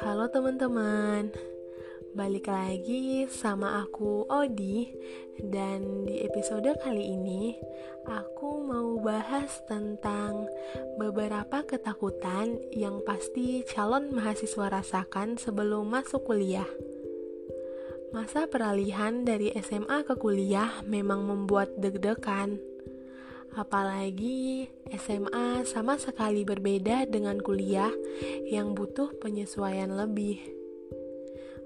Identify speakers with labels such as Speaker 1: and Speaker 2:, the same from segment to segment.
Speaker 1: Halo teman-teman, balik lagi sama aku Odi. Dan di episode kali ini aku mau bahas tentang beberapa ketakutan yang pasti calon mahasiswa rasakan sebelum masuk kuliah. Masa peralihan dari SMA ke kuliah memang membuat deg-degan Apalagi SMA sama sekali berbeda dengan kuliah yang butuh penyesuaian lebih.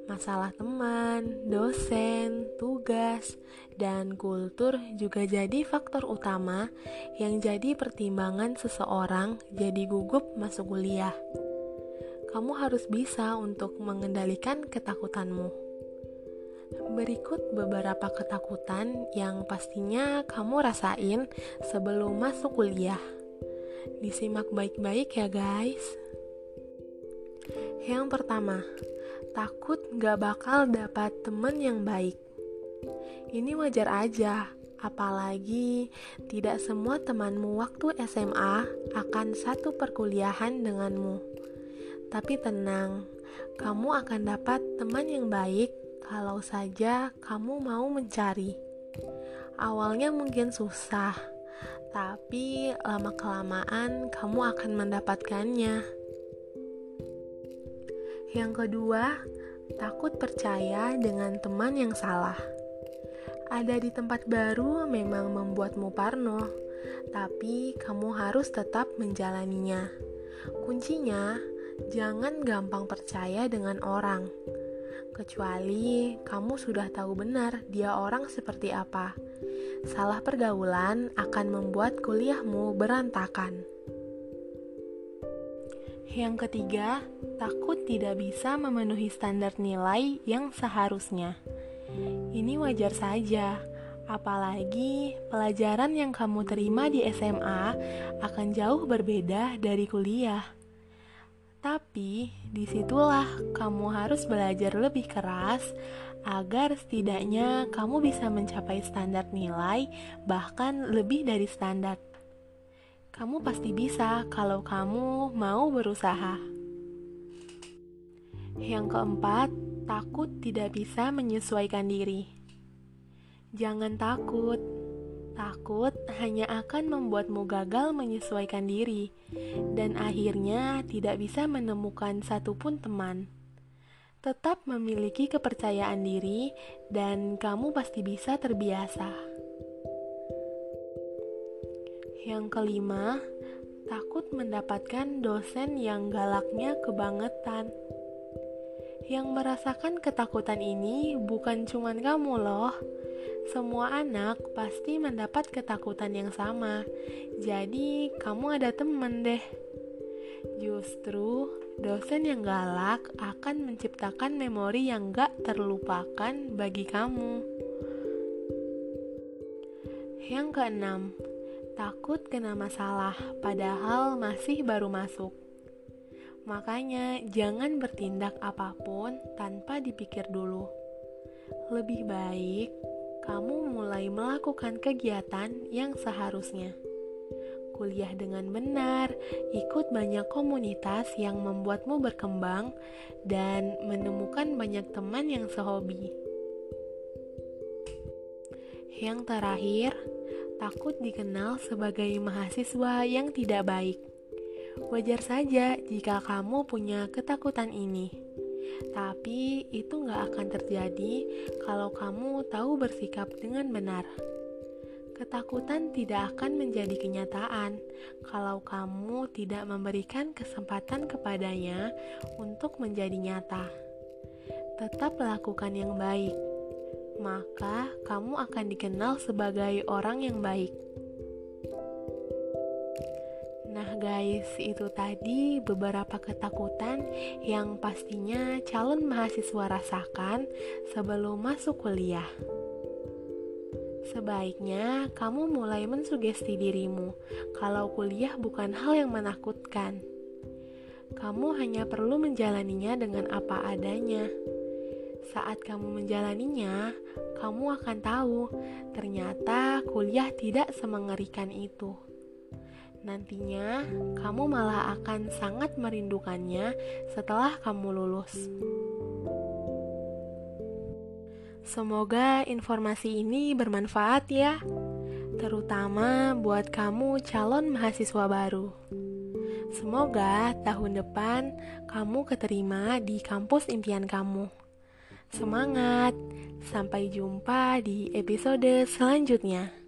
Speaker 1: Masalah teman, dosen, tugas, dan kultur juga jadi faktor utama yang jadi pertimbangan seseorang jadi gugup masuk kuliah. Kamu harus bisa untuk mengendalikan ketakutanmu. Berikut beberapa ketakutan yang pastinya kamu rasain sebelum masuk kuliah. Disimak baik-baik ya guys. Yang pertama, takut gak bakal dapat temen yang baik. Ini wajar aja, apalagi tidak semua temanmu waktu SMA akan satu perkuliahan denganmu. Tapi tenang, kamu akan dapat teman yang baik kalau saja kamu mau mencari. Awalnya mungkin susah, tapi lama-kelamaan kamu akan mendapatkannya. Yang kedua, takut percaya dengan teman yang salah. Ada di tempat baru memang membuatmu parno, tapi kamu harus tetap menjalaninya. Kuncinya, jangan gampang percaya dengan orang kecuali kamu sudah tahu benar dia orang seperti apa. Salah pergaulan akan membuat kuliahmu berantakan. Yang ketiga, takut tidak bisa memenuhi standar nilai yang seharusnya. Ini wajar saja, apalagi pelajaran yang kamu terima di SMA akan jauh berbeda dari kuliah. Tapi di situlah kamu harus belajar lebih keras agar setidaknya kamu bisa mencapai standar nilai, bahkan lebih dari standar. Kamu pasti bisa kalau kamu mau berusaha. Yang keempat, takut tidak bisa menyesuaikan diri. Jangan takut, Takut hanya akan membuatmu gagal menyesuaikan diri, dan akhirnya tidak bisa menemukan satupun teman. Tetap memiliki kepercayaan diri, dan kamu pasti bisa terbiasa. Yang kelima, takut mendapatkan dosen yang galaknya kebangetan. Yang merasakan ketakutan ini bukan cuma kamu, loh semua anak pasti mendapat ketakutan yang sama. Jadi, kamu ada temen deh. Justru, dosen yang galak akan menciptakan memori yang gak terlupakan bagi kamu. Yang keenam, takut kena masalah padahal masih baru masuk. Makanya, jangan bertindak apa pun tanpa dipikir dulu. Lebih baik kamu mulai melakukan kegiatan yang seharusnya. Kuliah dengan benar, ikut banyak komunitas yang membuatmu berkembang, dan menemukan banyak teman yang sehobi. Yang terakhir, takut dikenal sebagai mahasiswa yang tidak baik. Wajar saja jika kamu punya ketakutan ini tapi itu gak akan terjadi kalau kamu tahu bersikap dengan benar. Ketakutan tidak akan menjadi kenyataan kalau kamu tidak memberikan kesempatan kepadanya untuk menjadi nyata. Tetap lakukan yang baik, maka kamu akan dikenal sebagai orang yang baik. Guys, itu tadi beberapa ketakutan yang pastinya calon mahasiswa rasakan sebelum masuk kuliah. Sebaiknya kamu mulai mensugesti dirimu kalau kuliah bukan hal yang menakutkan. Kamu hanya perlu menjalaninya dengan apa adanya. Saat kamu menjalaninya, kamu akan tahu ternyata kuliah tidak semengerikan itu. Nantinya, kamu malah akan sangat merindukannya setelah kamu lulus. Semoga informasi ini bermanfaat ya, terutama buat kamu calon mahasiswa baru. Semoga tahun depan kamu keterima di kampus impian kamu. Semangat! Sampai jumpa di episode selanjutnya.